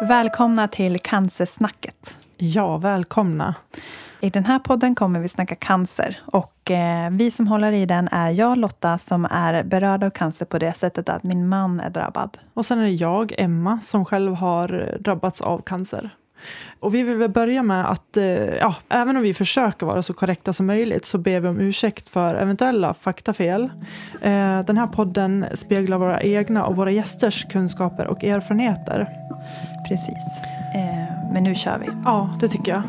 Välkomna till Cancersnacket. Ja, välkomna. I den här podden kommer vi snacka cancer. Och eh, vi som håller i den är jag, Lotta, som är berörd av cancer på det sättet att min man är drabbad. Och sen är det jag, Emma, som själv har drabbats av cancer. Och vi vill väl börja med att, eh, ja, även om vi försöker vara så korrekta som möjligt, så ber vi om ursäkt för eventuella faktafel. Eh, den här podden speglar våra egna och våra gästers kunskaper och erfarenheter. Precis. Eh, men nu kör vi. Ja, det tycker jag.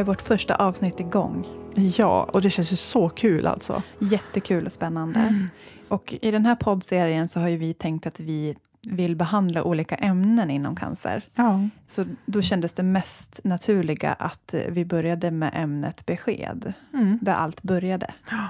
Är vårt första avsnitt igång. Ja, och det känns ju så kul alltså. Jättekul och spännande. Och i den här poddserien så har ju vi tänkt att vi vill behandla olika ämnen inom cancer. Ja. Så då kändes det mest naturliga att vi började med ämnet besked, Mm. där allt började. Ja.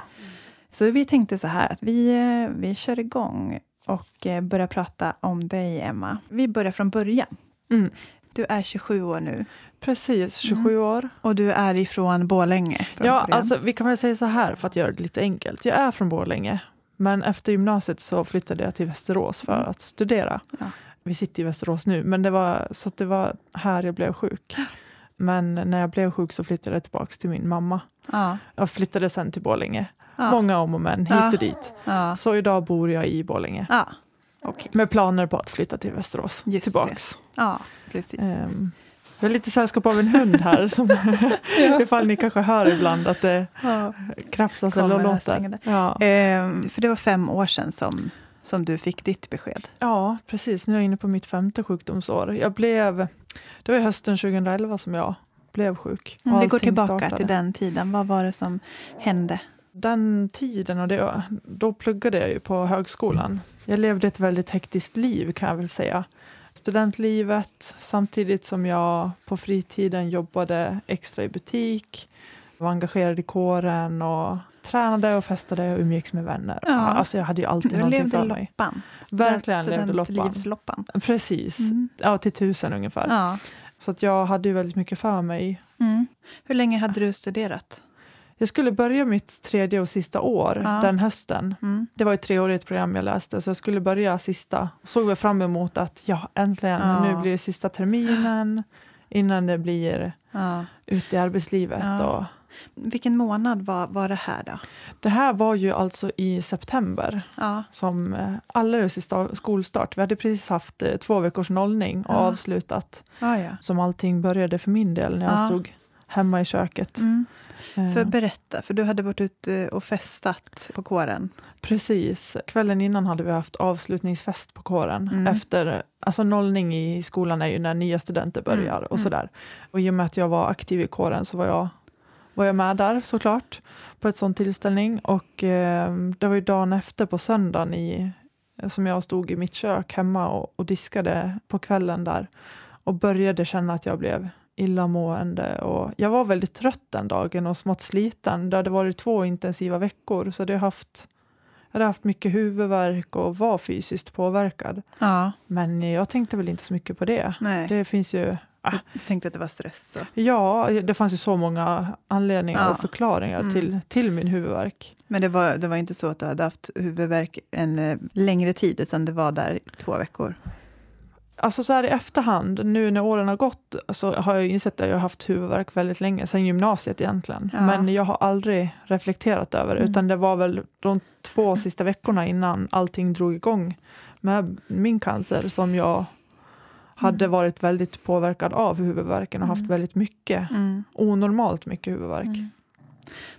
Så vi tänkte så här att vi, eh, vi kör igång och eh, börjar prata om dig, Emma. Vi börjar från början. Mm. Du är 27 år nu Precis, 27 år. och du är ifrån Borlänge. Ja, alltså, vi kan väl säga så här för att göra det lite enkelt. Jag är från Borlänge, men efter gymnasiet så flyttade jag till Västerås för Mm. att studera. Ja. Vi sitter i Västerås nu, men det var, så det var här jag blev sjuk. Men när jag blev sjuk så flyttade jag tillbaka till min mamma. ja. Jag flyttade sen till Borlänge. Ja. Många om och men, hit och dit. Så idag bor jag i Borlänge. Ja. Okej. Med planer på att flytta till Västerås. Just tillbaks. Ja, precis. Ehm, jag har lite sällskap av en hund här, som, ifall ni kanske hör ibland att det Ja. krafsas Kommer eller låter. Ja. Ehm, för det var fem år sedan som, som du fick ditt besked. ja, precis. Nu är jag inne på mitt femte sjukdomsår. Jag blev, det var hösten 2011 som jag blev sjuk. Mm, vi går tillbaka startade. till den tiden. Vad var det som hände? Den tiden, och det, då pluggade jag ju på högskolan. Jag levde ett väldigt hektiskt liv kan jag väl säga. Studentlivet, samtidigt som jag på fritiden jobbade extra i butik, var engagerad i kåren och tränade och festade och umgicks med vänner. Ja. Alltså jag hade ju alltid Du någonting för mig. loppan. Verkligen levde loppan. Studentlivsloppan. Precis, Mm. ja, till tusen ungefär. Ja. Så att jag hade ju väldigt mycket för mig. Mm. Hur länge hade du studerat? Jag skulle börja mitt tredje och sista år Ja. den hösten. Mm. Det var ett treårigt program jag läste, så jag skulle börja sista. Såg väl fram emot att ja, äntligen, Ja. nu blir det sista terminen innan det blir Ja. ute i arbetslivet. Ja. Och Vilken månad var, var det här då? det här var ju alltså i september, Ja. som eh, alldeles i sta- skolstart. Vi hade precis haft eh, två veckors nollning och avslutat, som allting började för min del när jag Ja. stod hemma i köket. Mm. Eh, För berätta, för du hade varit ute och festat på kåren. Precis. Kvällen innan hade vi haft avslutningsfest på kåren. Mm. Efter, alltså nollning i skolan är ju när nya studenter börjar Mm, och mm. sådär. Och i och med att jag var aktiv i kåren så var jag, var jag med där såklart på ett sån tillställning. Och eh, det var ju dagen efter på söndagen i, som jag stod i mitt kök hemma och, och diskade på kvällen där och började känna att jag blev illamående. Och jag var väldigt trött den dagen och smått sliten. Det hade varit två intensiva veckor så det haft, jag hade haft mycket huvudvärk och var fysiskt påverkad. Ja, Men jag tänkte väl inte så mycket på det. nej. Det finns ju, Jag tänkte att det var stress. Så. ja, det fanns ju så många anledningar Ja. och förklaringar Mm. till, till min huvudvärk. Men det var, det var inte så att du hade haft huvudvärk en eh, längre tid, utan det var där två veckor? Alltså så här i efterhand, nu när åren har gått, så har jag insett att jag har haft huvudvärk väldigt länge, sedan gymnasiet egentligen. Ja. Men jag har aldrig reflekterat över det, Mm. utan det var väl de två sista veckorna innan allting drog igång med min cancer som jag hade Mm. varit väldigt påverkad av huvudvärken och haft Mm. väldigt mycket, Mm. onormalt mycket huvudvärk. Mm.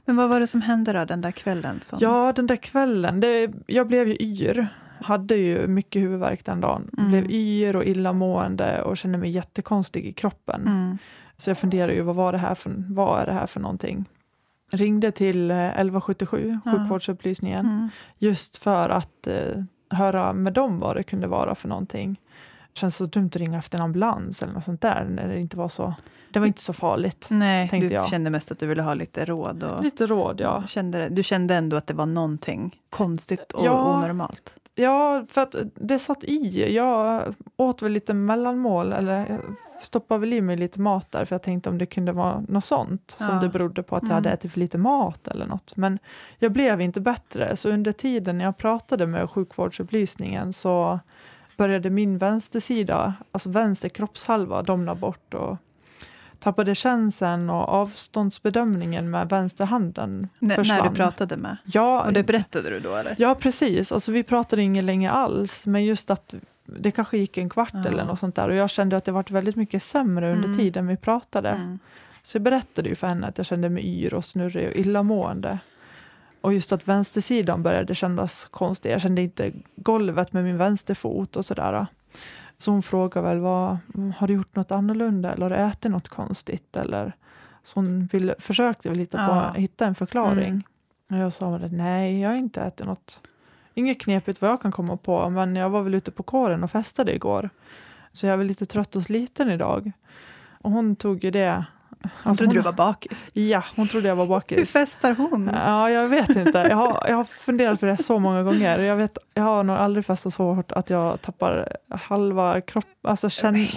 Men vad var det som hände då den där kvällen? Som... Ja, den där kvällen, det, jag blev ju yr. Hade ju mycket huvudvärk den dagen. Mm. Blev yr och illamående och kände mig jättekonstig i kroppen. Mm. Så jag funderade ju, vad, var det här för, vad är det här för någonting? Ringde till eh, 1177, Ja. sjukvårdsupplysningen, Mm. just för att eh, höra med dem vad det kunde vara för någonting. känns så dumt att ringa efter en ambulans eller något sånt där när det inte var så. Det var inte så farligt. Nej, du jag. kände mest att du ville ha lite råd. Och Lite råd, ja. du, kände, du kände ändå att det var någonting konstigt och Ja. onormalt. Ja, för att det satt i. Jag åt väl lite mellanmål, eller jag stoppade väl i mig lite mat där för jag tänkte om det kunde vara något sånt som Ja. det berodde på att jag Mm. hade ätit för lite mat eller något. Men jag blev inte bättre, så under tiden jag pratade med sjukvårdsupplysningen så började min vänstersida, alltså vänster kroppshalva, domna bort och tappade känseln och avståndsbedömningen med vänsterhanden N- försvann. när du pratade med. Ja, Och det berättade du då eller? Ja, precis. Alltså, vi pratade inget länge alls, men just att det kanske gick en kvart Ja. eller något sånt där. Och jag kände att det varit väldigt mycket sämre under Mm. tiden vi pratade. Mm. Så jag berättade ju för henne att jag kände mig yr och snurrig och illamående. Och just att vänstersidan började kännas konstig. Jag kände inte golvet med min vänsterfot och sådär. Så hon frågade väl, vad, har du gjort något annorlunda eller har du ätit något konstigt? Eller, så hon ville, försökte väl hitta, Ja. på, hitta en förklaring. Mm. Och jag sa väl, nej, jag har inte ätit något. Inget knepigt vad jag kan komma på, men jag var väl ute på kåren och festade igår. Så jag är väl lite trött och sliten idag. Och hon tog ju det... Hon alltså trodde du var bakis. Ja, hon trodde jag var Hur bakis. festar hon? Ja, jag vet inte. Jag har, jag har funderat på det så många gånger. Jag, vet, jag har nog aldrig festat så hårt att jag tappar halva kroppen. Alltså, känn?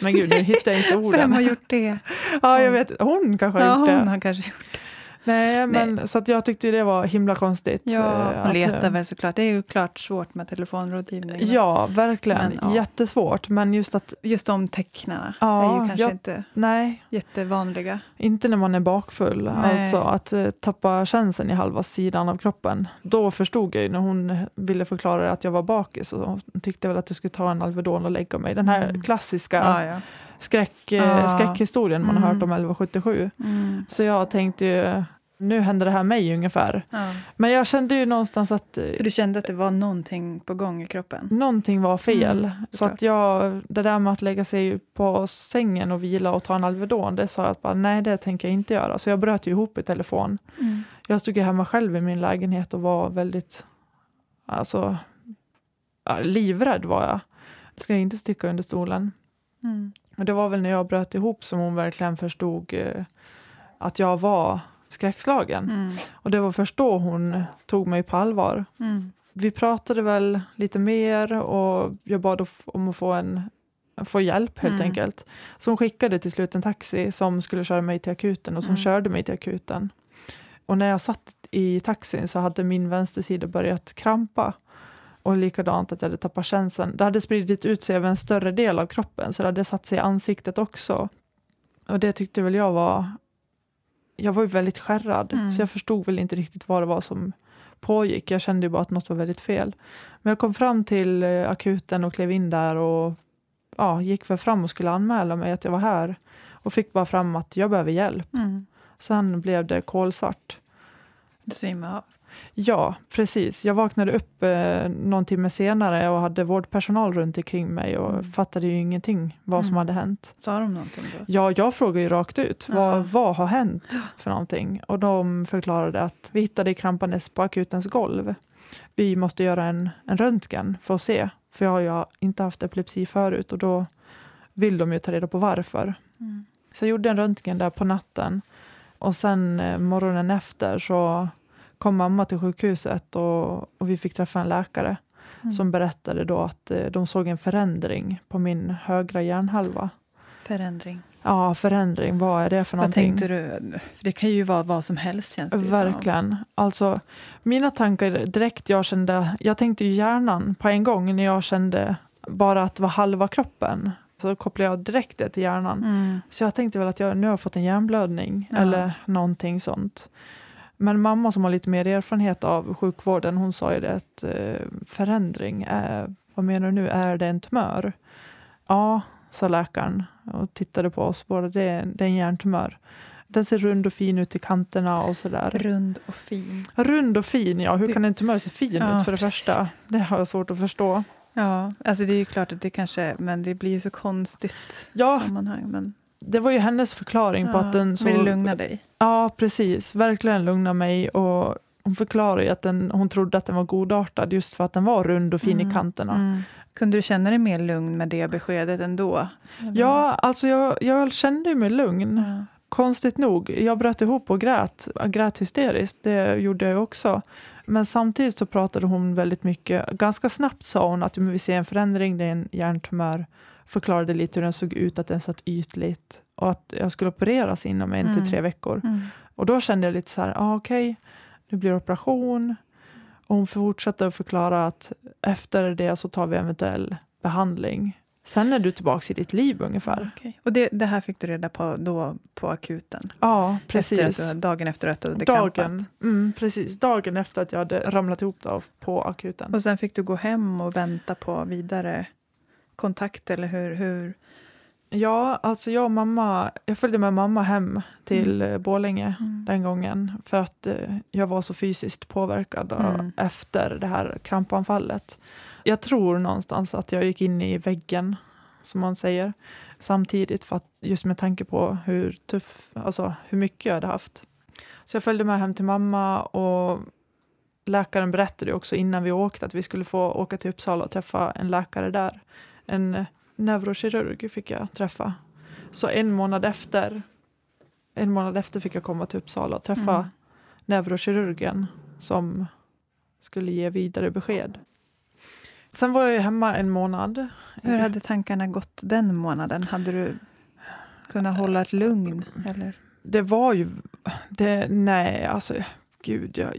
Men gud, nu hittar jag inte orden. Vem har gjort det? Ja, jag vet. Hon kanske har Ja, gjort det. hon har kanske gjort det. Nej, men, Så att jag tyckte det var himla konstigt. Ja, eh, att, letar väl såklart. Det är ju klart svårt med telefonrådgivning. Ja, verkligen. Men, ja. Jättesvårt. Men just att, Just de tecknarna Ja, är ju kanske jag- inte nej, jättevanliga. inte när man är bakfull. Nej. Alltså att eh, tappa känseln i halva sidan av kroppen. Då förstod jag ju när hon ville förklara att jag var bakis. Och hon tyckte väl att jag skulle ta en Alvedon och lägga mig. Den här Mm. klassiska Ja, ja. Skräck, Ja. skräckhistorien man har Mm. hört om 1177. Mm. Så jag tänkte ju, nu händer det här mig ungefär. ja. Men jag kände ju någonstans att eh, För du kände att det var någonting på gång i kroppen? någonting var fel. Mm, så att jag, det där med att lägga sig på sängen och vila och ta en Alvedon, det sa jag att bara, nej det tänker jag inte göra. Så jag bröt ju ihop i telefon. Mm. Jag stod ju hemma själv i min lägenhet och var väldigt, alltså, livrädd var jag. Det ska jag inte sticka under stolen. Mm. Och det var väl när jag bröt ihop som hon verkligen förstod eh, att jag var skräckslagen. Mm. Och det var först då hon tog mig på allvar. Mm. Vi pratade väl lite mer och jag bad om att få, en, få hjälp helt Mm. enkelt. Så hon skickade till slut en taxi som skulle köra mig till akuten och som Mm. körde mig till akuten. Och när jag satt i taxin så hade min vänstersida börjat krampa. Och likadant att jag hade tappat känseln. Det hade spridit ut sig över en större del av kroppen så det hade satt sig i ansiktet också. Och det tyckte väl jag var... Jag var ju väldigt skärrad Mm. så jag förstod väl inte riktigt vad det var som pågick. Jag kände ju bara att något var väldigt fel. Men jag kom fram till eh, akuten och klev in där och ja, gick väl fram och skulle anmäla mig att jag var här. Och fick bara fram att jag behöver hjälp. Mm. Sen blev det kolsvart. Du svimmade av. Ja, precis. Jag vaknade upp eh, någon timme senare och hade vårdpersonal runt omkring mig och Mm. fattade ju ingenting vad som Mm. hade hänt. Sa de någonting då? Ja, jag frågade ju rakt ut. Ja. Vad, vad har hänt för någonting? Och de förklarade att vi hittade krampandes på akutens golv. Vi måste göra en, en röntgen för att se. För jag har ju inte haft epilepsi förut och då vill de ju ta reda på varför. Mm. Så jag gjorde en röntgen där på natten. Och sen eh, morgonen efter så kom mamma till sjukhuset och, och vi fick träffa en läkare Mm. som berättade då att eh, de såg en förändring på min högra hjärnhalva. Förändring. Ja, förändring, vad är det för Vad någonting? tänkte du? För det kan ju vara vad som helst känns det ju som. Verkligen. Alltså, mina tankar direkt, jag kände, jag tänkte ju hjärnan på en gång när jag kände bara att det var halva kroppen. Så kopplade jag direkt det till hjärnan. Mm. Så jag tänkte väl att jag nu har fått en hjärnblödning Ja. eller någonting sånt. Men mamma som har lite mer erfarenhet av sjukvården, hon sa ju det att eh, förändring, eh, vad menar du nu, är det en tumör? Ja, sa läkaren och tittade på oss båda, det är, det är en hjärntumör. Den ser rund och fin ut i kanterna och sådär. Rund och fin. Rund och fin, ja. Hur Det- kan en tumör se fin Ja, ut för det precis. första? Det har jag svårt att förstå. Ja, alltså det är ju klart att det kanske, men det blir ju så konstigt Ja, sammanhang. Men, det var ju hennes förklaring på ja, att den så... vill lugna dig. Ja, precis. Verkligen lugna mig. Och hon förklarar ju att den, hon trodde att den var godartad just för att den var rund och fin Mm. i kanterna. Mm. Kunde du känna dig mer lugn med det beskedet ändå? Eller? Ja, alltså jag, jag kände mig lugn. Ja. Konstigt nog, jag bröt ihop och grät. Jag grät hysteriskt, det gjorde jag också. Men samtidigt så pratade hon väldigt mycket. Ganska snabbt sa hon att "Men vi ser en förändring, det är en hjärntumör. Förklarade lite hur den såg ut, att den satt ytligt. Och att jag skulle opereras inom en Mm. till tre veckor. Mm. Och då kände jag lite så här, ah, okej, nu blir det operation. Och hon fortsatte att förklara att efter det så tar vi eventuell behandling. Sen är du tillbaka i ditt liv ungefär. Okej. Och det, det här fick du reda på då på akuten? Ja, precis. Efter du, dagen efter att du hade? Dagen, mm, precis. Dagen efter att jag hade ramlat ihop då på akuten. Och sen fick du gå hem och vänta på vidare kontakt, eller hur? hur? Ja, alltså jag och mamma, jag följde med mamma hem till mm. Borlänge den gången för att eh, jag var så fysiskt påverkad Mm. efter det här krampanfallet. Jag tror någonstans att jag gick in i väggen, som man säger, samtidigt för att, just med tanke på hur tuff, alltså hur mycket jag hade haft. Så jag följde med hem till mamma och läkaren berättade också innan vi åkte att vi skulle få åka till Uppsala och träffa en läkare där. En neurokirurg fick jag träffa. Så en månad efter, en månad efter fick jag komma till Uppsala och träffa Mm. neurokirurgen som skulle ge vidare besked. Sen var jag hemma en månad. Hur hade tankarna gått den månaden? Hade du kunnat hålla ett lugn? Eller? Det var ju... Det, nej, alltså gud, jag,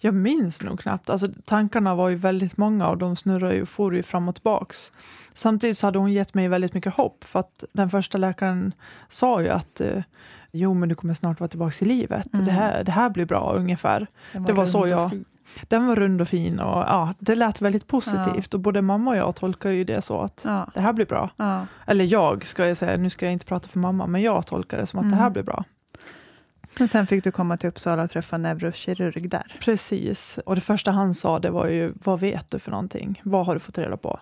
jag minns nog knappt. Alltså, tankarna var ju väldigt många och de snurrade ju, for ju fram och tillbaks. Samtidigt så hade hon gett mig väldigt mycket hopp för att den första läkaren sa ju att eh, jo, men du kommer snart vara tillbaka i livet. Mm. Det, här, det här blir bra ungefär. Den Det var så jag- fin. Den var rund och fin och ja, det lät väldigt positivt och både mamma och jag tolkar ju det så att Ja, det här blir bra. ja. Eller jag ska jag säga, nu ska jag inte prata för mamma, men jag tolkar det som att det här Mm. blir bra. Men sen fick du komma till Uppsala och träffa neurokirurg där. Precis, och det första han sa det var ju, vad vet du för någonting? Vad har du fått reda på?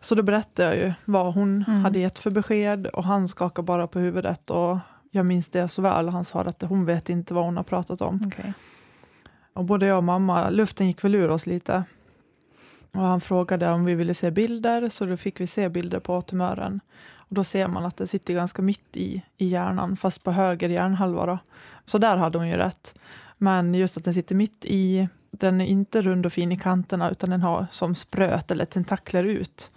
Så då berättade jag ju vad hon Mm. hade gett för besked och han skakade bara på huvudet och jag minns det så väl. Han sa att hon vet inte vad hon har pratat om. Okej. Och både jag och mamma, luften gick väl ur oss lite. Och han frågade om vi ville se bilder, så då fick vi se bilder på tumören. Och då ser man att det sitter ganska mitt i, i hjärnan, fast på höger hjärnhalva. Då. Så där hade hon ju rätt. Men just att den sitter mitt i, den är inte rund och fin i kanterna, utan den har som spröt eller tentakler ut,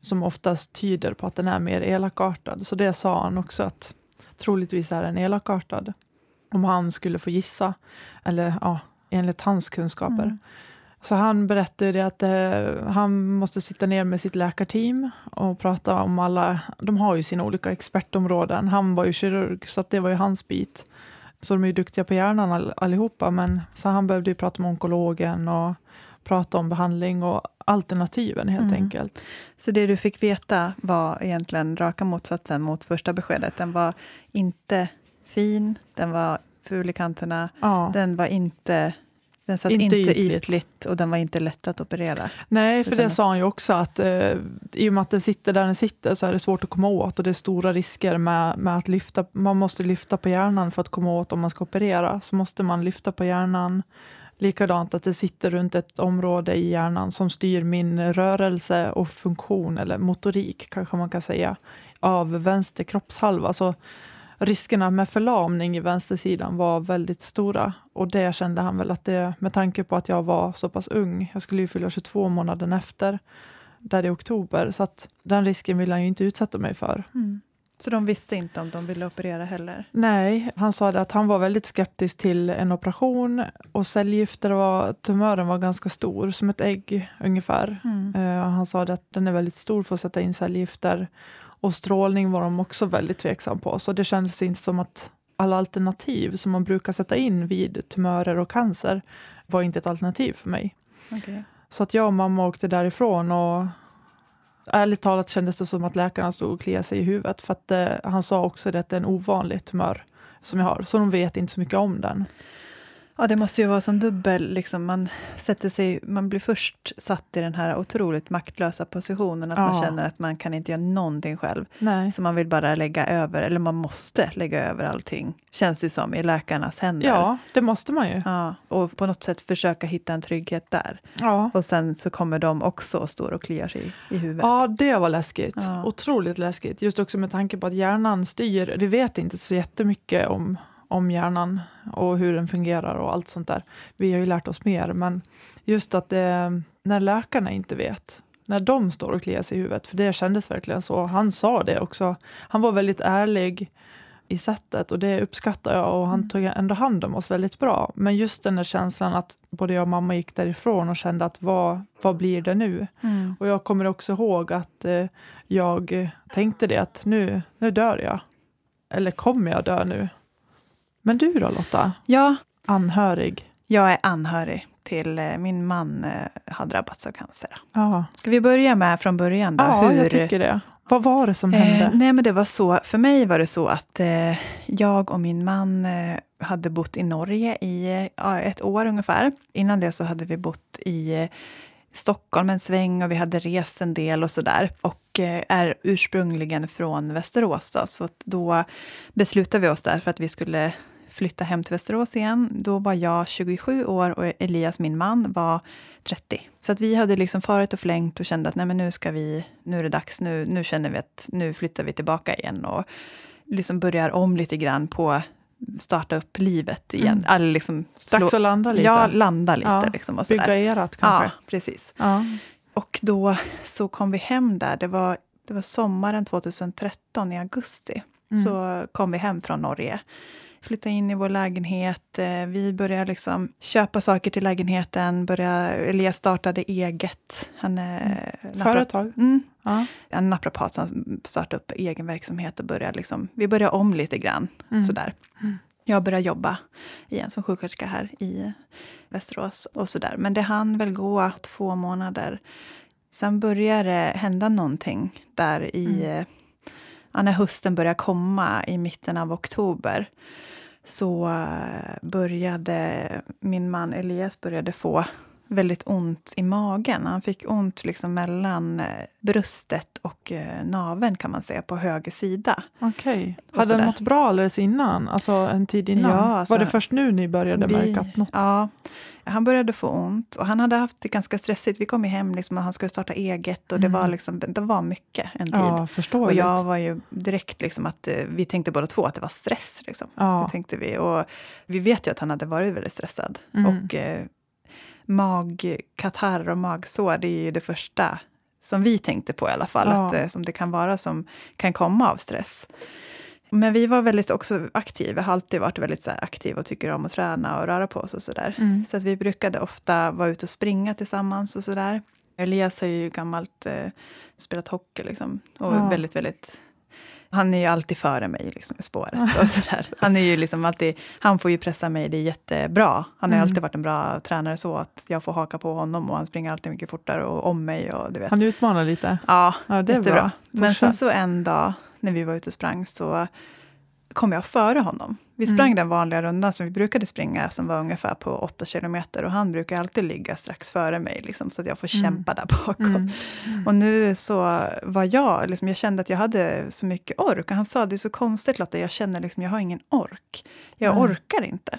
som oftast tyder på att den är mer elakartad. Så det sa han också, att troligtvis är den elakartad. Om han skulle få gissa, eller ja, enligt hans kunskaper. Mm. Så han berättade att eh, han måste sitta ner med sitt läkarteam och prata om alla, de har ju sina olika expertområden. Han var ju kirurg så det var ju hans bit. Så de är ju duktiga på hjärnan all, allihopa men så han behövde ju prata med onkologen och prata om behandling och alternativen helt Mm. enkelt. Så det du fick veta var egentligen raka motsatsen mot första beskedet. Den var inte fin, den var ful i kanterna, Ja. den var inte den satt Inte inte, ytligt. ytligt. och den var inte lätt att operera. Nej, för det sa han ju också att eh, i och med att den sitter där den sitter så är det svårt att komma åt och det är stora risker med, med att lyfta. Man måste lyfta på hjärnan för att komma åt om man ska operera. Så måste man lyfta på hjärnan. Likadant att det sitter runt ett område i hjärnan som styr min rörelse och funktion, eller motorik kanske man kan säga, av vänster kroppshalva. Så riskerna med förlamning i vänstersidan var väldigt stora. Och det kände han väl att det, med tanke på att jag var så pass ung, jag skulle ju fylla 22 månaden efter, där i oktober, så att den risken ville han ju inte utsätta mig för. Så de visste inte om de ville operera heller? Nej, han sa att han var väldigt skeptisk till en operation och cellgifter var, tumören var ganska stor, som ett ägg ungefär. Mm. Eh, han sa att den är väldigt stor för att sätta in cellgifter och strålning var de också väldigt tveksam på. Så det kändes inte som att alla alternativ som man brukar sätta in vid tumörer och cancer var inte ett alternativ för mig. Okej. Så att jag och mamma åkte därifrån och ärligt talat kändes det som att läkarna stod och kliade sig i huvudet för att eh, han sa också att det är en ovanlig tumör som jag har, så de vet inte så mycket om den. Ja, det måste ju vara som dubbel, liksom, man, sätter sig, man blir först satt i den här otroligt maktlösa positionen att Ja. man känner att man kan inte göra någonting själv. Nej. Så man vill bara lägga över, eller man måste lägga över allting, känns det som, i läkarnas händer. Ja, det måste man ju. Ja, och på något sätt försöka hitta en trygghet där. Ja. Och sen så kommer de också och står och kliar sig i, i huvudet. Ja, det var läskigt. Ja. Otroligt läskigt. Just också med tanke på att hjärnan styr. Vi vet inte så jättemycket om, om hjärnan och hur den fungerar och allt sånt där. Vi har ju lärt oss mer, men just att det, när läkarna inte vet, när de står och kliar sig i huvudet, för det kändes verkligen så. Han sa det också. Han var väldigt ärlig i sättet och det uppskattar jag och han Mm. tog ändå hand om oss väldigt bra. Men just den där känslan att både jag och mamma gick därifrån och kände att vad, vad blir det nu? Mm. Och jag kommer också ihåg att eh, jag tänkte det att nu, nu dör jag. Eller kommer jag dö nu? Men du då Lotta? Ja, Anhörig? jag är anhörig till eh, min man eh, har drabbats av cancer. Ja, Ska vi börja med från början då? ja jag tycker det. Vad var det som Eh, hände? nej, men det var så, för mig var det så att eh, jag och min man eh, hade bott i Norge i eh, ett år ungefär. Innan det så hade vi bott i eh, Stockholm en sväng och vi hade rest en del och sådär. Och eh, är ursprungligen från Västerås. Då, så att då beslutade vi oss där för att vi skulle flytta hem till Västerås igen. Då var jag 27 år och Elias, min man, var 30. Så att vi hade liksom farit och flängt och kände att nej, men nu, ska vi, nu är det dags, nu, nu känner vi att nu flyttar vi tillbaka igen och liksom börjar om lite grann på starta upp livet igen. Mm. Eller liksom slå, Dags att landa lite? Ja, landa lite. Ja, Liksom och. Bygga erat Ja, kanske? precis. Ja. Och då så kom vi hem där. Det var, det var sommaren 2013 i augusti. Mm. Så kom vi hem från Norge. Flyttade in i vår lägenhet. Eh, Vi började liksom köpa saker till lägenheten. Började, Elias startade eget. Han är napra- Företag? Mm, Ja. en naprapat som startade upp egen verksamhet och började liksom, vi började om lite grann. Mm. Sådär. Mm. Jag började jobba igen som sjuksköterska här i Västerås. och sådär. Men det hann väl gå två månader. Sen började det hända någonting där i... Ja, när hösten började komma i mitten av oktober så eh, började min man Elias började få väldigt ont i magen. Han fick ont liksom mellan eh, bröstet och eh, naveln kan man säga, på höger sida. Okej. Och Hade han mått bra alldeles innan? Alltså en tid innan? Ja, alltså, var det först nu ni började Vi- märka att något... Ja, han började få ont och han hade haft det ganska stressigt. Vi kom ju hem liksom, och han skulle starta eget och det, Mm. var liksom, det var mycket en tid. Ja, och förståeligt. jag var ju direkt liksom att eh, vi tänkte båda två att det var stress. Liksom. Ja. Det tänkte vi. Och vi vet ju att han hade varit väldigt stressad. Mm. Och magkatarr och magsår, det är ju det första som vi tänkte på i alla fall, Ja. att, eh, som det kan vara som kan komma av stress. Men vi var väldigt också aktiva, har alltid varit väldigt så aktiva och tycker om att träna och röra på oss och sådär. Mm. Så att vi brukade ofta vara ute och springa tillsammans och sådär. Elias har ju gammalt eh, spelat hockey liksom. Och Ja. väldigt, väldigt... Han är ju alltid före mig liksom, i spåret. Och sådär. Han, är ju liksom alltid, han får ju pressa mig, det är jättebra. Han har Mm. alltid varit en bra tränare så att jag får haka på honom och han springer alltid mycket fortare och om mig. Och, du vet. Han utmanar lite? Ja, Ja, det är jättebra. bra. Men sen så en dag när vi var ute och sprang så kom jag före honom. Vi sprang Mm. den vanliga rundan som vi brukade springa som var ungefär på åtta kilometer och han brukar alltid ligga strax före mig liksom, så att jag får Mm. kämpa där bakom. Mm. Och nu så var jag, liksom, jag kände att jag hade så mycket ork. Och han sa, det är så konstigt Lotta, jag känner liksom, jag har ingen ork. Jag orkar inte.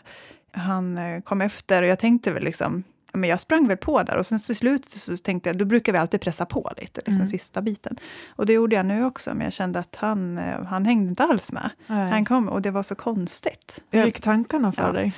Han eh, kom efter och jag tänkte väl liksom, men jag sprang väl på där och sen till slut så tänkte jag, då brukar vi alltid pressa på lite, liksom Mm. sista biten. Och det gjorde jag nu också, men jag kände att han, eh, han hängde inte alls med. Nej. Han kom och det var så konstigt. Hur gick tankarna för Ja. dig?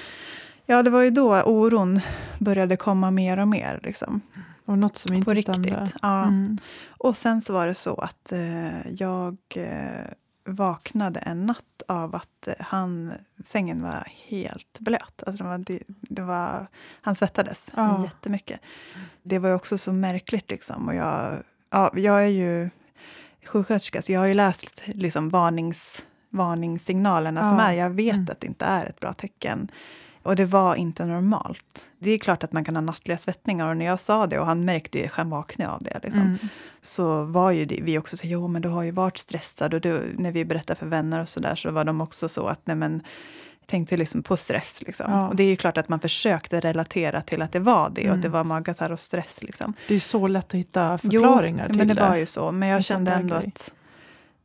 ja, det var ju då oron började komma mer och mer. Liksom, det något som inte på riktigt. stämde? Ja. Mm. Och sen så var det så att eh, jag eh, vaknade en natt av att eh, han, sängen var helt blöt. Alltså det var, det, var, han svettades Ja. jättemycket. Det var också så märkligt. Liksom. Och jag, ja, jag är ju sjuksköterska, så jag har ju läst liksom, varnings, varningssignalerna som Ja. är. Jag vet Mm. att det inte är ett bra tecken. Och det var inte normalt. Det är klart att man kan ha nattliga svettningar och när jag sa det och han märkte ju, han vaknade av det. Liksom Mm. så var ju det, vi också så jo men du har ju varit stressad och du, när vi berättade för vänner och så där så var de också så att nej men tänkte liksom på stress. Liksom. Ja. Och det är ju klart att man försökte relatera till att det var det och att det Mm. var magkatarr och stress. Liksom. Det är så lätt att hitta förklaringar jo, till men det, var ju så. Men jag sån kände ändå att,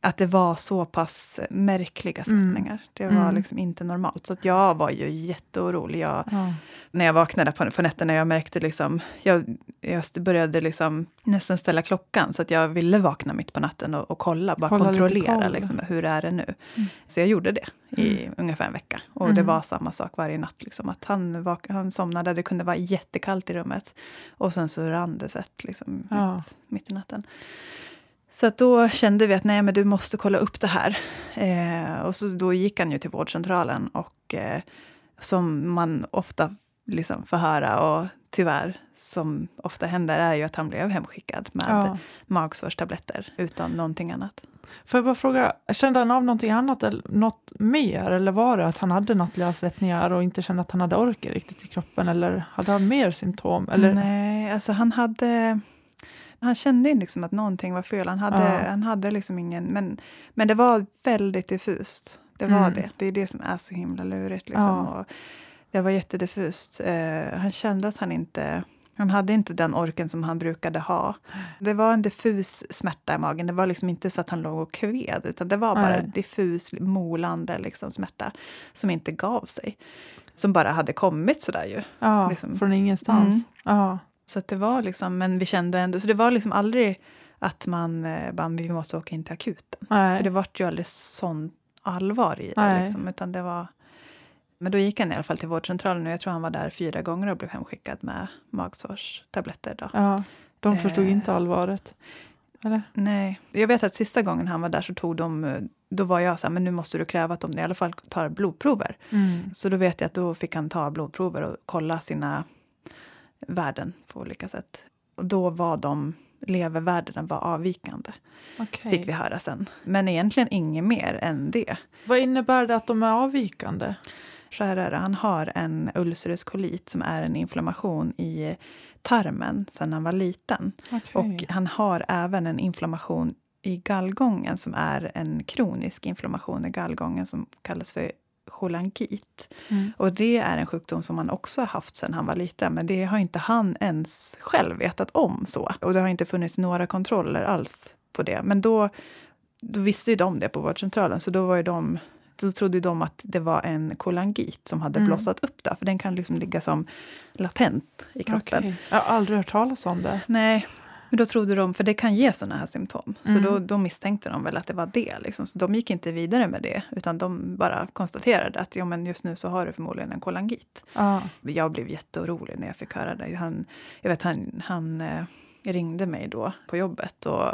att det var så pass märkliga Mm. svettningar. Det var Mm. liksom inte normalt. Så att jag var ju jätteorolig. Jag, Ja. när jag vaknade på, på nätterna, jag märkte liksom, jag, jag började liksom nästan ställa klockan så att jag ville vakna mitt på natten och, och kolla, bara Kolla kontrollera liksom, hur är det nu. Mm. Så jag gjorde det i ungefär en vecka. Och det Mm. var samma sak varje natt. Liksom, att han, vak- han somnade, det kunde vara jättekallt i rummet. Och sen så rann det svett liksom, Ja. mitt, mitt i natten. Så då kände vi att nej, men du måste kolla upp det här. Eh, och så då gick han ju till vårdcentralen och eh, som man ofta liksom får höra och tyvärr som ofta händer är ju att han blev hemskickad med Ja. magsårstabletter utan någonting annat. Får jag bara fråga, kände han av någonting annat eller något mer? Eller var det att han hade nattliga svettningar och inte kände att han hade orken riktigt i kroppen? Eller hade han mer symptom? Eller? Nej, alltså han hade... Han kände liksom att någonting var fel. Han hade, Ja. han hade liksom ingen... Men, men det var väldigt diffust. Det var Mm. det. Det är det som är så himla lurigt. Liksom. Ja. Och det var jättediffust. Eh, han kände att han inte... Han hade inte den orken som han brukade ha. Det var en diffus smärta i magen. Det var liksom inte så att han låg och kved, utan det var bara Nej. diffus, molande liksom, smärta som inte gav sig. Som bara hade kommit sådär ju. Ja, liksom. från ingenstans. Mm. Ja. Så att det var liksom, men vi kände ändå, så det var liksom aldrig att man eh, bara, vi måste åka in till akuten. Nej. För det var ju aldrig sån allvar i det. Nej. Liksom, utan det var, men då gick han i alla fall till vårdcentralen och jag tror han var där fyra gånger och blev hemskickad med magsårstabletter. Då. ja. De förstod Eh. inte allvaret. Eller? Nej, jag vet att sista gången han var där så tog de, eh, då var jag så här, men nu måste du kräva att de i alla fall tar blodprover. Mm. Så då vet jag att då fick han ta blodprover och kolla sina värden på olika sätt. Och då var de levervärdena var avvikande, Okej. fick vi höra sen. Men egentligen inget mer än det. Vad innebär det att de är avvikande? Så här är det, han har en ulcerös kolit som är en inflammation i tarmen sedan han var liten. Okej. Och han har även en inflammation i gallgången som är en kronisk inflammation i gallgången som kallas för cholangit. Mm. Och det är en sjukdom som han också har haft sedan han var liten, men det har inte han ens själv vetat om. så. Och det har inte funnits några kontroller alls på det. Men då, då visste ju de det på vårdcentralen, så då var ju de då trodde de att det var en kolangit som hade Mm. blossat upp där, för den kan liksom ligga som latent i kroppen. Okej. Jag har aldrig hört talas om det. Nej, men då trodde de, för det kan ge såna här symptom, så Mm. då, då misstänkte de väl att det var det. Liksom. Så de gick inte vidare med det, utan de bara konstaterade att ja, men just nu så har du förmodligen en kolangit. Ja. Jag blev jätteorolig när jag fick höra det. Han, jag vet, han, han eh, ringde mig då på jobbet och,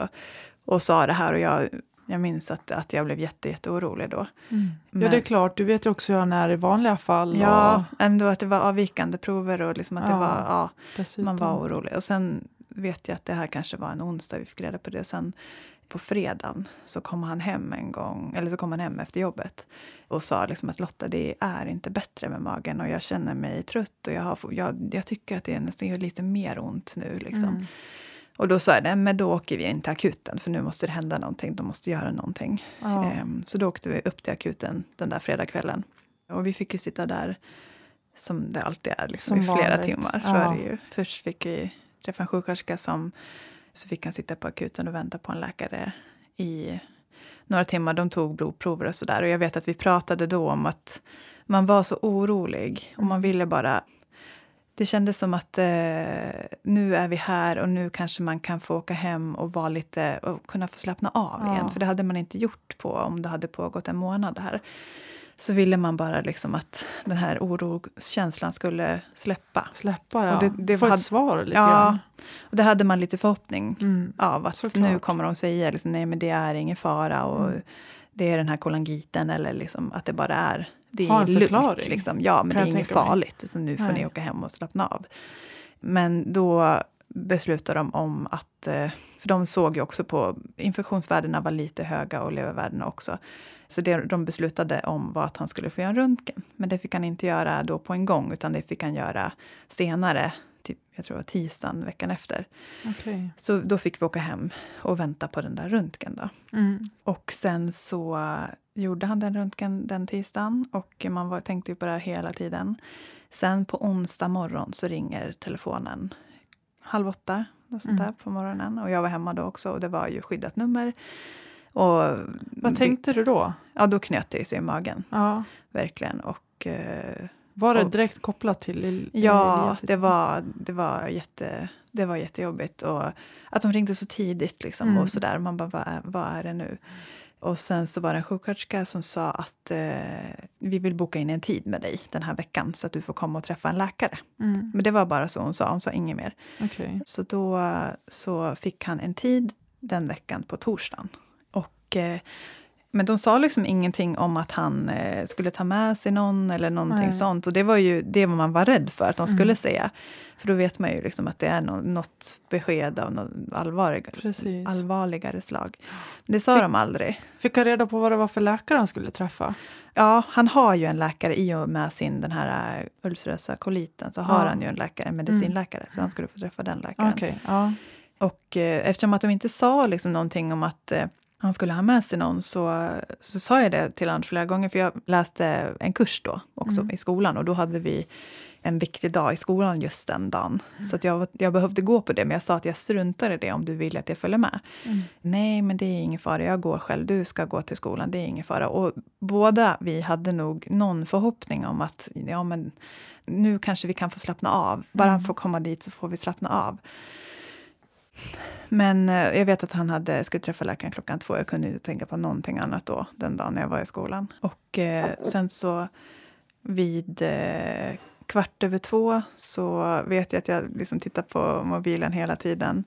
och sa det här och jag, jag minns att, att jag blev jätte, jätteorolig då. Mm. ja, Men- det är klart. Du vet ju också hur han är i vanliga fall. Ja, ändå att det var avvikande prover och liksom att det Ja, var, ja, dessutom. man var orolig. Och sen vet jag att det här kanske var en onsdag vi fick reda på det. Sen på fredagen så kom han hem en gång, eller så kom han hem efter jobbet och sa liksom att Lotta, det är inte bättre med magen och jag känner mig trött och jag, har, jag, jag tycker att det nästan gör lite mer ont nu. Liksom. Mm. Och då sa jag, nej men då åker vi in till akuten för nu måste det hända någonting, de måste göra någonting. Ja. Ehm, Så då åkte vi upp till akuten den där fredagskvällen. Och vi fick ju sitta där som det alltid är, liksom, Som i flera vanligt. timmar. Så Ja. Först fick vi träffa en sjuksköterska som så fick han sitta på akuten och vänta på en läkare i några timmar. De tog blodprover och sådär. Och jag vet att vi pratade då om att man var så orolig och man ville bara det kändes som att eh, nu är vi här och nu kanske man kan få åka hem och vara lite och kunna få slappna av Ja. igen. För det hade man inte gjort på om det hade pågått en månad här. Så ville man bara liksom att den här oroskänslan skulle släppa. Släppa, ja. Och det- det Få hade- ett svar lite Ja, grann. Och det hade man lite förhoppning Mm. av. Att Såklart. nu kommer de säga liksom, nej men det är ingen fara och Mm. det är den här kolangiten eller liksom att det bara är det är lugnt. Liksom. Ja, men kan det är inget farligt. Utan nu får Nej. ni åka hem och slappna av. Men då beslutade de om att, eh, för de såg ju också på, infektionsvärdena var lite höga och levervärdena också. Så det de beslutade om var att han skulle få göra en röntgen. Men det fick han inte göra då på en gång, utan det fick han göra senare, typ, jag tror det var tisdagen veckan efter. Okej. Så då fick vi åka hem och vänta på den där röntgen. Då. Mm. Och sen så gjorde han den röntgen den tisdagen och man var, tänkte ju på det här hela tiden. Sen på onsdag morgon så ringer telefonen halv åtta och sånt Mm. där på morgonen. Och jag var hemma då också och det var ju skyddat nummer. Och Vad tänkte du då? Ja, då knöt det sig i magen, Ja. verkligen. Och, eh, Var det Och- direkt kopplat till Il- ja, Elias? det var, det, var jätte, det var jättejobbigt. Och att de ringde så tidigt liksom, Mm. och sådär. Man bara, vad är, vad är det nu? Och sen så var det en sjuksköterska som sa att eh, vi vill boka in en tid med dig den här veckan så att du får komma och träffa en läkare. Mm. Men det var bara så hon sa, hon sa inget mer. Okej. Så då så fick han en tid den veckan på torsdagen. Och, eh, men de sa liksom ingenting om att han eh, skulle ta med sig någon eller någonting Nej. sånt. Och det var ju det man var rädd för att de Mm. skulle säga. För då vet man ju liksom att det är nå- något besked av något allvarligare, allvarligare slag. Men det sa de aldrig. Fick jag reda på vad det var för läkare han skulle träffa? Ja, han har ju en läkare i och med sin den här eh, ulcerösa koliten så har Ja. han ju en läkare, en medicinläkare. Så han skulle få träffa den läkaren. Mm. Okej, ja. Och eh, eftersom att de inte sa liksom någonting om att eh, han skulle ha med sig någon så, så sa jag det till honom flera gånger. För jag läste en kurs då också Mm. i skolan och då hade vi en viktig dag i skolan just den dagen. Mm. Så jag, jag behövde gå på det, men jag sa att jag struntar i det om du vill att jag följer med. Mm. Nej, men det är ingen fara. Jag går själv. Du ska gå till skolan. Det är ingen fara. Och båda vi hade nog någon förhoppning om att ja, men nu kanske vi kan få slappna av. Bara han Mm. får komma dit så får vi slappna av. Men eh, jag vet att han hade, skulle träffa läkaren klockan två. Jag kunde inte tänka på någonting annat då, den dagen jag var i skolan. Och eh, sen så vid eh, kvart över två så vet jag att jag liksom tittar på mobilen hela tiden.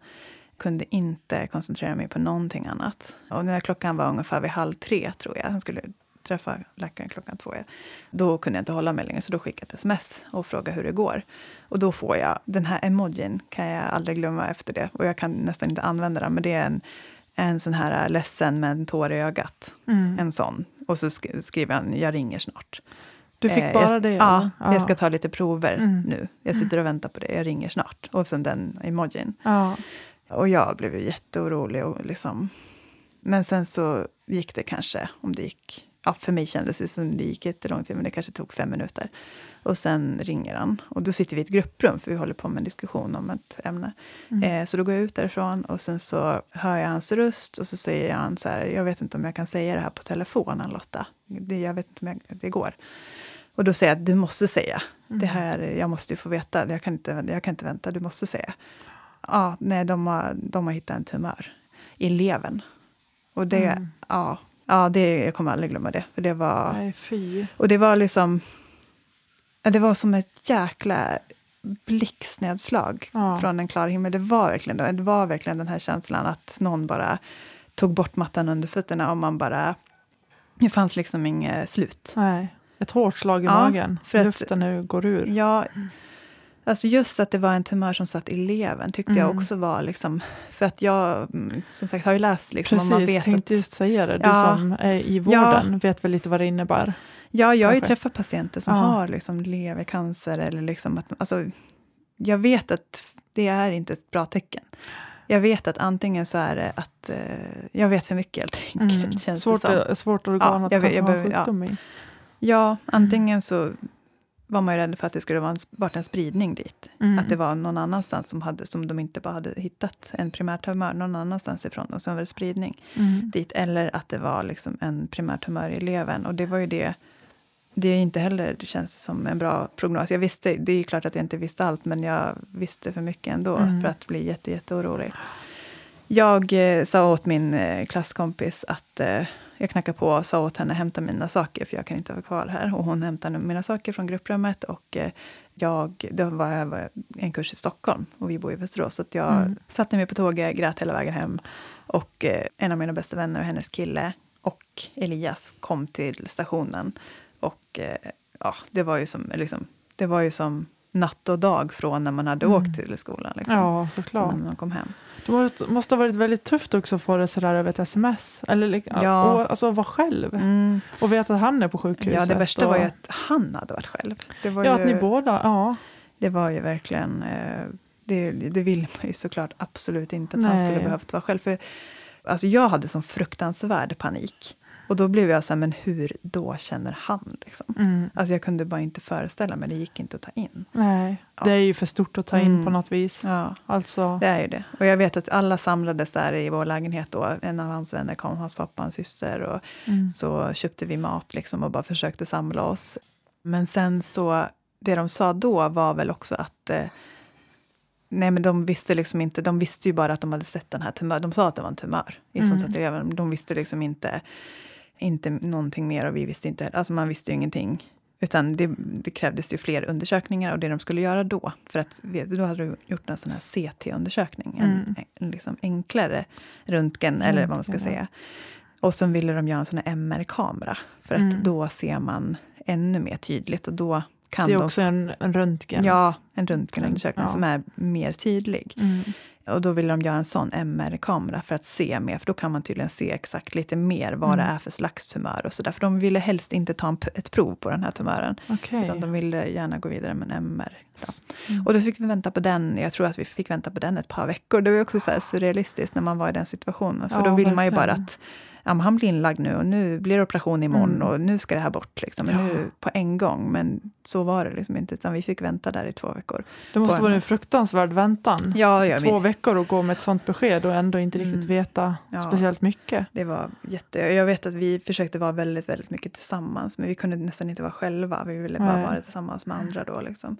Kunde inte koncentrera mig på någonting annat. Och när klockan var ungefär vid halv tre, tror jag, han skulle träffa läkaren klockan två, ja. då kunde jag inte hålla mig längre, så då skickade jag ett sms och frågade hur det går. Och då får jag, den här emojin kan jag aldrig glömma efter det. Och jag kan nästan inte använda den, men det är en, en sån här ledsen med en tår i ögat. Mm. En sån. Och så sk- skriver han, jag ringer snart. Du fick Eh, bara jag, det? Ja, eller? jag ska ta lite prover Mm. nu. Jag sitter och väntar på det, jag ringer snart. Och sen den emojin. Ja. Och jag blev ju jätteorolig. Och liksom. Men sen så gick det kanske, om det gick... Ja, för mig kändes det som det gick jättelång tid, men det kanske tog fem minuter. Och sen ringer han. Och då sitter vi i ett grupprum, för vi håller på med en diskussion om ett ämne. Mm. Eh, så då går jag ut därifrån och sen så hör jag hans röst och så säger han så här, jag vet inte om jag kan säga det här på telefonen Lotta. Det, jag vet inte om jag, det går. Och då säger jag att du måste säga. Mm. Det här, jag måste ju få veta, jag kan inte, jag kan inte vänta, du måste säga. Ja, nej, de har, de har hittat en tumör i levern. Och det, Mm. ja, ja det, jag kommer aldrig glömma det. För det var, Nej, fy. och det var liksom, det var som ett jäkla blixtnedslag Ja. från en klar himmel. Det var, verkligen, det var verkligen den här känslan att någon bara tog bort mattan under fötterna och man bara... Det fanns liksom inget slut. Nej. Ett hårt slag i Ja, magen. för att- Luften nu går ur. Ja, alltså just att det var en tumör som satt i levern tyckte jag Mm. också var... Liksom, för att jag mm, som sagt har ju läst liksom, och man Precis, vet tänkte att, just säga det. Du Ja. som är i vården vet väl lite vad det innebär? Ja, jag har ju träffat patienter som Ja. har liksom levercancer. Eller liksom att, alltså, jag vet att det är inte ett bra tecken. Jag vet att antingen så är det att eh, jag vet för mycket helt enkelt. Mm. Känns Svårt, det som. svårt organ Ja, att jag kanske jag ha behöver- ja. sjukdom i. Ja, antingen så var man ju rädd för att det skulle vara en, varit en spridning dit. Mm. Att det var någon annanstans som, hade, som de inte bara hade hittat en primärtumör någon annanstans ifrån och sen var det spridning Mm. dit. Eller att det var liksom en primärtumör i levern. Och det var ju det, det är inte heller det känns som en bra prognos. Jag visste, det är ju klart att jag inte visste allt, men jag visste för mycket ändå Mm. för att bli jätte, jätteorolig. Jag eh, sa åt min eh, klasskompis att eh, jag knackade på och sa åt henne att hämta mina saker, för jag kan inte vara kvar här. Och hon hämtade mina saker från grupprummet och eh, jag, det var jag var en kurs i Stockholm och vi bor i Västerås. Så jag Mm. satte mig på tåget, grät hela vägen hem. Och eh, en av mina bästa vänner och hennes kille och Elias kom till stationen. Och eh, ja, det var ju som, liksom, det var ju som natt och dag från när man hade Mm. åkt till skolan. Liksom, Ja, så såklart. när man kom hem. Det måste, måste ha varit väldigt tufft också att få det sådär över ett sms. Eller Ja. och, alltså vara själv Mm. och veta att han är på sjukhuset. Ja, det värsta och, var ju att han hade varit själv. Det var, Ja, ju, att ni båda, ja. det var ju verkligen... Eh, det, det vill man ju såklart absolut inte att han Nej. skulle behövt vara själv. För, alltså jag hade sån fruktansvärd panik. Och då blev jag så här, men hur då känner han? Liksom? Mm. Alltså jag kunde bara inte föreställa mig, det gick inte att ta in. Nej, Ja. det är ju för stort att ta in Mm. på något vis. Ja, Alltså, det är ju det. Och jag vet att alla samlades där i vår lägenhet då. En av hans vänner kom, hans pappa och hans syster. Och mm. så köpte vi mat liksom och bara försökte samla oss. Men sen så, det de sa då var väl också att eh, Nej, men de visste liksom inte, de visste ju bara att de hade sett den här tumören. De sa att det var en tumör i Mm. mm. De visste liksom inte, inte någonting mer och vi visste inte, alltså man visste ju ingenting. Utan det, det krävdes ju fler undersökningar och det de skulle göra då, för att då hade de gjort en sån här CT-undersökning, en, Mm. en liksom enklare röntgen eller vad man ska säga. Och så ville de göra en sån här MR-kamera, för att Mm. då ser man ännu mer tydligt och då kan det är de... också en, en röntgen. Ja, en röntgenundersökning Ja. som är mer tydlig. Mm. Och då vill de göra en sån MR-kamera för att se mer, för då kan man tydligen se exakt lite mer vad det Mm. är för slags tumör och så där. För de ville helst inte ta en, ett prov på den här tumören, Okej. utan de ville gärna gå vidare med en MR. Ja. Mm. Och då fick vi vänta på den, jag tror att vi fick vänta på den ett par veckor. Det var också så surrealistiskt när man var i den situationen, för Ja, då vill man ju bara verkligen. att ja, men han blir inlagd nu och nu blir det operation imorgon Mm. och nu ska det här bort. Liksom. Men Ja. Nu på en gång, men så var det liksom inte, utan vi fick vänta där i två veckor. Det måste på vara en- en fruktansvärd väntan. Ja, ja, Två vi, veckor och gå med ett sånt besked och ändå inte riktigt Mm. veta speciellt mycket. Det var jätte... Jag vet att vi försökte vara väldigt, väldigt mycket tillsammans, men vi kunde nästan inte vara själva. Vi ville bara Nej. vara tillsammans med andra då. Liksom.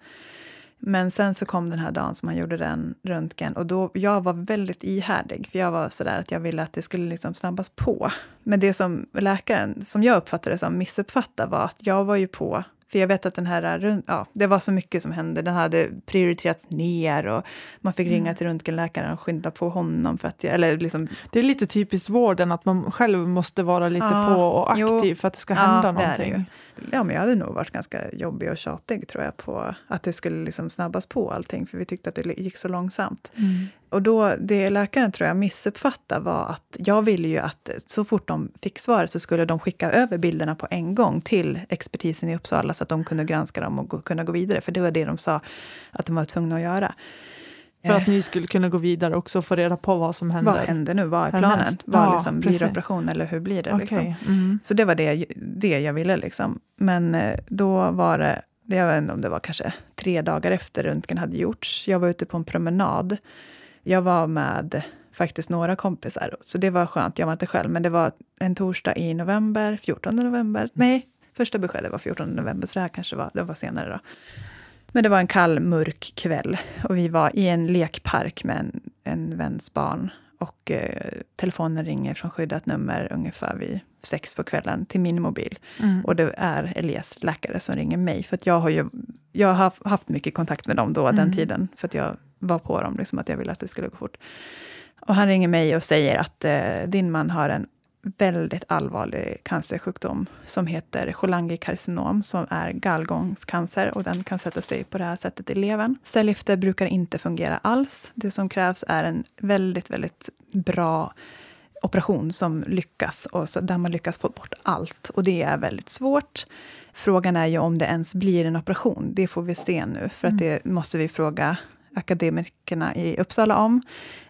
Men sen så kom den här dagen som han gjorde den röntgen och då, jag var väldigt ihärdig, för jag var sådär att jag ville att det skulle liksom snabbas på. Men det som läkaren, som jag uppfattade som missuppfattade var att jag var ju på för jag vet att den här, rönt- ja, det var så mycket som hände. Den hade prioriterats ner och man fick ringa till röntgenläkaren och skynda på honom. För att jag, eller liksom, Det är lite typiskt vården att man själv måste vara lite Ja, på och jo. aktiv för att det ska Ja, hända det någonting. Ja, men jag hade nog varit ganska jobbig och tjatig tror jag på att det skulle liksom snabbas på allting för vi tyckte att det gick så långsamt. Mm. Och då, det läkaren tror jag missuppfattade var att jag ville ju att så fort de fick svaret så skulle de skicka över bilderna på en gång till expertisen i Uppsala så att de kunde granska dem och gå, kunna gå vidare. För det var det de sa att de var tvungna att göra. För att Eh, ni skulle kunna gå vidare också och få reda på vad som händer. vad händer nu? Vad är planen? Vad Ja, liksom, blir det operation eller hur blir det? Liksom? Okej. Mm. Så det var det, det jag ville. Liksom. Men eh, då var det, jag vet inte om det var kanske tre dagar efter röntgen hade gjorts. Jag var ute på en promenad. Jag var med faktiskt några kompisar, så det var skönt. Jag var inte själv, men det var en torsdag i november, 14 november. Nej, första beskedet var 14 november, så det här kanske var, det var senare då. Men det var en kall, mörk kväll och vi var i en lekpark med en, en väns barn. Och eh, telefonen ringer från skyddat nummer ungefär vid sex på kvällen till min mobil. Mm. Och det är Elias läkare som ringer mig. För att jag har ju jag har haft- haft mycket kontakt med dem då, Mm. den tiden. För att jag var på dem, liksom, att jag ville att det skulle gå fort. Och han ringer mig och säger att eh, din man har en väldigt allvarlig cancersjukdom som heter cholangiokarcinom, som är gallgångscancer och den kan sätta sig på det här sättet i levern. Cellgifter brukar inte fungera alls. Det som krävs är en väldigt, väldigt bra operation som lyckas och så där man lyckas få bort allt. Och det är väldigt svårt. Frågan är ju om det ens blir en operation. Det får vi se nu, för att det måste vi fråga akademikerna i Uppsala om.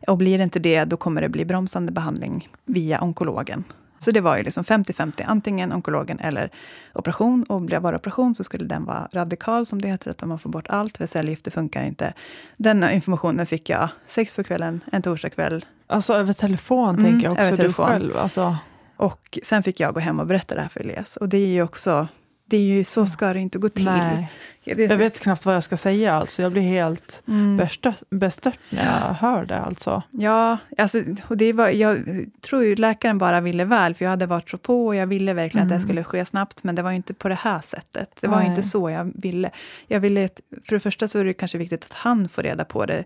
Och blir det inte det, då kommer det bli bromsande behandling via onkologen. Så det var ju liksom 50-50, antingen onkologen eller operation. Och blir det bara operation så skulle den vara radikal, som det heter, att man får bort allt, för cellgifter funkar inte. Denna informationen fick jag sex på kvällen, en torsdagkväll. Alltså över telefon Mm, tänker jag också, över telefon. du själv. Alltså, Och sen fick jag gå hem och berätta det här för Elias. Och det är ju också, det är ju så ska det inte gå till. nej. Jag vet knappt vad jag ska säga, alltså. jag blir helt Mm. bestört, bestört när jag hör det. Alltså. Ja, alltså, och det var, jag tror ju läkaren bara ville väl, för jag hade varit så på och jag ville verkligen att det Mm. skulle ske snabbt, men det var inte på det här sättet. Det var Nej. inte så jag ville. Jag ville för det första så är det kanske viktigt att han får reda på det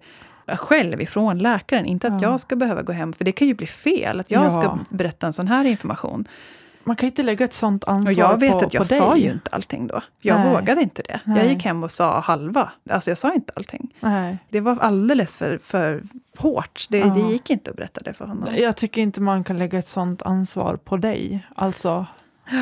själv ifrån läkaren, inte att Ja. jag ska behöva gå hem, för det kan ju bli fel, att jag Ja. ska berätta en sån här information. Man kan inte lägga ett sånt ansvar jag vet på, att jag på sa dig. ju inte allting då. Jag Nej. vågade inte det. Jag Nej. gick hem och sa halva. Alltså jag sa inte allting. Nej. Det var alldeles för, för hårt. Det, Ja. det gick inte att berätta det för honom. Jag tycker inte man kan lägga ett sånt ansvar på dig. Alltså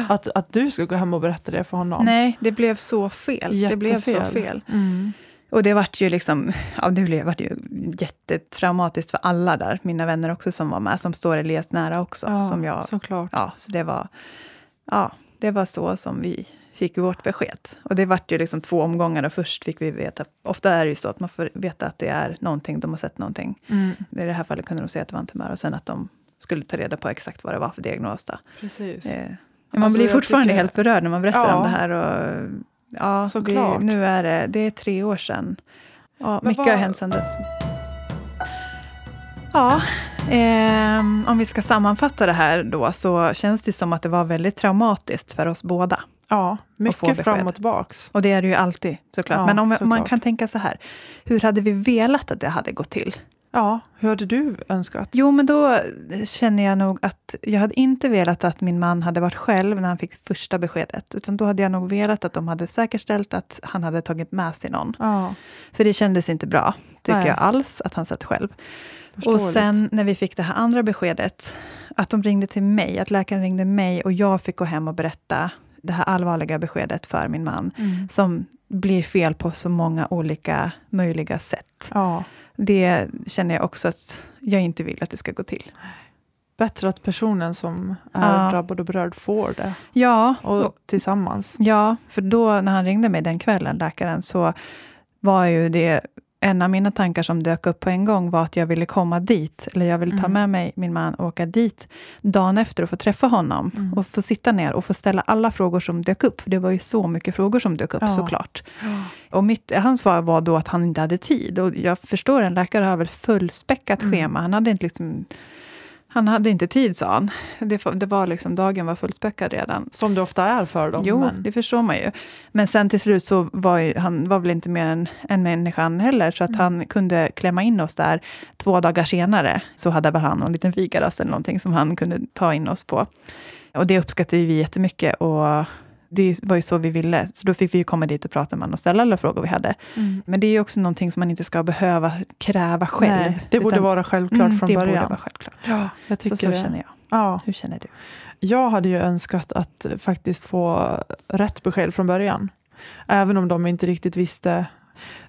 att, att du ska gå hem och berätta det för honom. Nej, det blev så fel. Det blev så Jättefel. fel. Mm. Och det vart ju liksom, ja det blev, vart ju jättetraumatiskt för alla där, mina vänner också som var med, som står Elias nära också. Ja, som jag, såklart. ja, så det var, ja, det var så som vi fick vårt besked. Och det vart ju liksom två omgångar och först fick vi veta, ofta är det ju så att man får veta att det är någonting, de har sett någonting. Mm, I det här fallet kunde de säga att det var en tumör och sen att de skulle ta reda på exakt vad det var för diagnos. Då. precis. Eh, man Alltså, blir fortfarande tycker- helt berörd när man berättar Ja. om det här. Och, ja, det, Såklart. nu är det, det är tre år sedan. Ja, Men mycket vad- har hänt sedan dess. Ja, ehm, om vi ska sammanfatta det här då så känns det som att det var väldigt traumatiskt för oss båda. Ja, mycket fram och tillbaks. Och det är det ju alltid såklart. Ja, Men om, om man såklart. kan tänka så här, hur hade vi velat att det hade gått till? Ja, hur hade du önskat? Jo, men då känner jag nog att jag hade inte velat att min man hade varit själv när han fick första beskedet. Utan då hade jag nog velat att de hade säkerställt att han hade tagit med sig någon. Ja, För det kändes inte bra, tycker Nej. jag alls, att han satt själv. Och sen när vi fick det här andra beskedet, att de ringde till mig, att läkaren ringde mig och jag fick gå hem och berätta det här allvarliga beskedet för min man, Mm. som blir fel på så många olika möjliga sätt. Ja, Det känner jag också att jag inte vill att det ska gå till. bättre att personen som är Ja. drabbad och berörd får det. Ja, Och tillsammans. Ja, för då när han ringde mig den kvällen, läkaren, så var ju det en av mina tankar som dök upp på en gång var att jag ville komma dit, eller jag ville ta Mm. med mig min man och åka dit dagen efter och få träffa honom Mm. och få sitta ner och få ställa alla frågor som dök upp. För det var ju så mycket frågor som dök upp Ja. såklart. Och mitt, hans svar var då att han inte hade tid. Och jag förstår, en läkare har väl fullspäckat Mm. schema. Han hade inte liksom... Han hade inte tid, sa han. Det, det var liksom, dagen var fullspäckad redan. Som det ofta är för dem. Jo, men, det förstår man ju. Men sen till slut så var ju, han var väl inte mer än en människa han heller, så att Mm. han kunde klämma in oss där. Två dagar senare så hade väl han en liten fikarast eller någonting som han kunde ta in oss på. Och det uppskattade vi jättemycket och det var ju så vi ville. Så då fick vi ju komma dit och prata med honom och ställa alla frågor vi hade. Mm. Men det är ju också någonting som man inte ska behöva kräva själv. Nej, det borde utan- vara självklart Mm, från det början. borde vara självklart. Ja, jag tycker Så, så det. känner jag. Ja, Hur känner du? jag hade ju önskat att faktiskt få rätt besked från början. Även om de inte riktigt visste.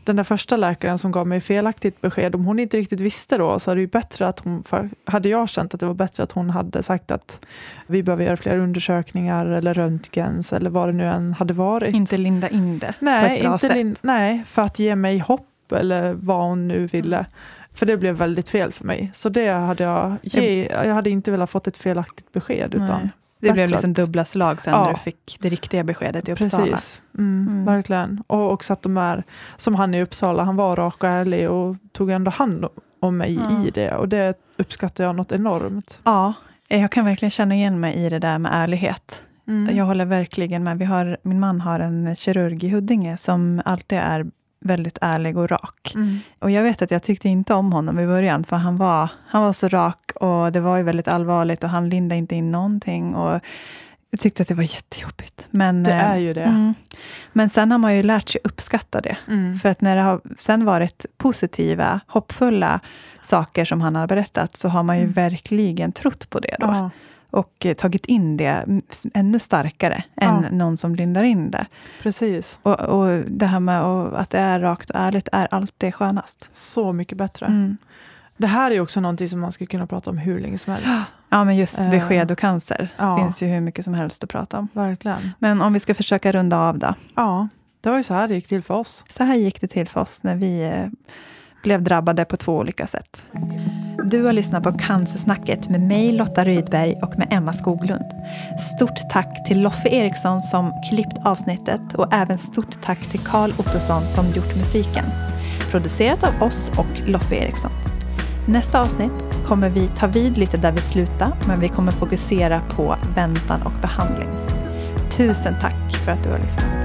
Den där första läkaren som gav mig felaktigt besked, om hon inte riktigt visste då, så det ju bättre att hon, hade jag känt att det var bättre att hon hade sagt att vi behöver göra fler undersökningar eller röntgens eller vad det nu än hade varit. Inte linda in det på nej, ett bra inte sätt. nej, för att ge mig hopp eller vad hon nu ville. För det blev väldigt fel för mig. Så det hade jag, ge, jag hade inte velat fått ett felaktigt besked. Utan Nej. Det blev liksom dubbla slag sen Ja. när du fick det riktiga beskedet i Uppsala. Precis, mm, Mm. verkligen. Och också att de är, som han i Uppsala, han var rak och ärlig och tog ändå hand om mig Ja. i det. Och det uppskattar jag något enormt. Ja, jag kan verkligen känna igen mig i det där med ärlighet. Mm. Jag håller verkligen med. Vi har, min man har en kirurg i Huddinge som alltid är väldigt ärlig och rak. Mm. Och jag vet att jag tyckte inte om honom i början, för han var, han var så rak och det var ju väldigt allvarligt och han lindade inte in någonting. Och jag tyckte att det var jättejobbigt. Men, Det eh, är ju det. Mm. Men sen har man ju lärt sig uppskatta det. Mm. För att när det har sen varit positiva, hoppfulla saker som han har berättat, så har man ju Mm. verkligen trott på det då. Ja, Och eh, tagit in det ännu starkare än Ja. någon som lindar in det. precis. Och, och det här med att- det är rakt och ärligt är alltid skönast. Så mycket bättre. Mm. Det här är också någonting som man skulle kunna prata om hur länge som helst. Ja, men just Eh, besked och cancer ja. finns ju hur mycket som helst att prata om. Verkligen. Men om vi ska försöka runda av då. Ja, det var ju så här det gick till för oss. Så här gick det till för oss när vi eh, blev drabbade på två olika sätt. Du har lyssnat på Cancersnacket med mig Lotta Rydberg och med Emma Skoglund. Stort tack till Loffe Eriksson som klippt avsnittet och även stort tack till Karl Ottosson som gjort musiken. Producerat av oss och Loffe Eriksson. Nästa avsnitt kommer vi ta vid lite där vi slutar, men vi kommer fokusera på väntan och behandling. Tusen tack för att du har lyssnat.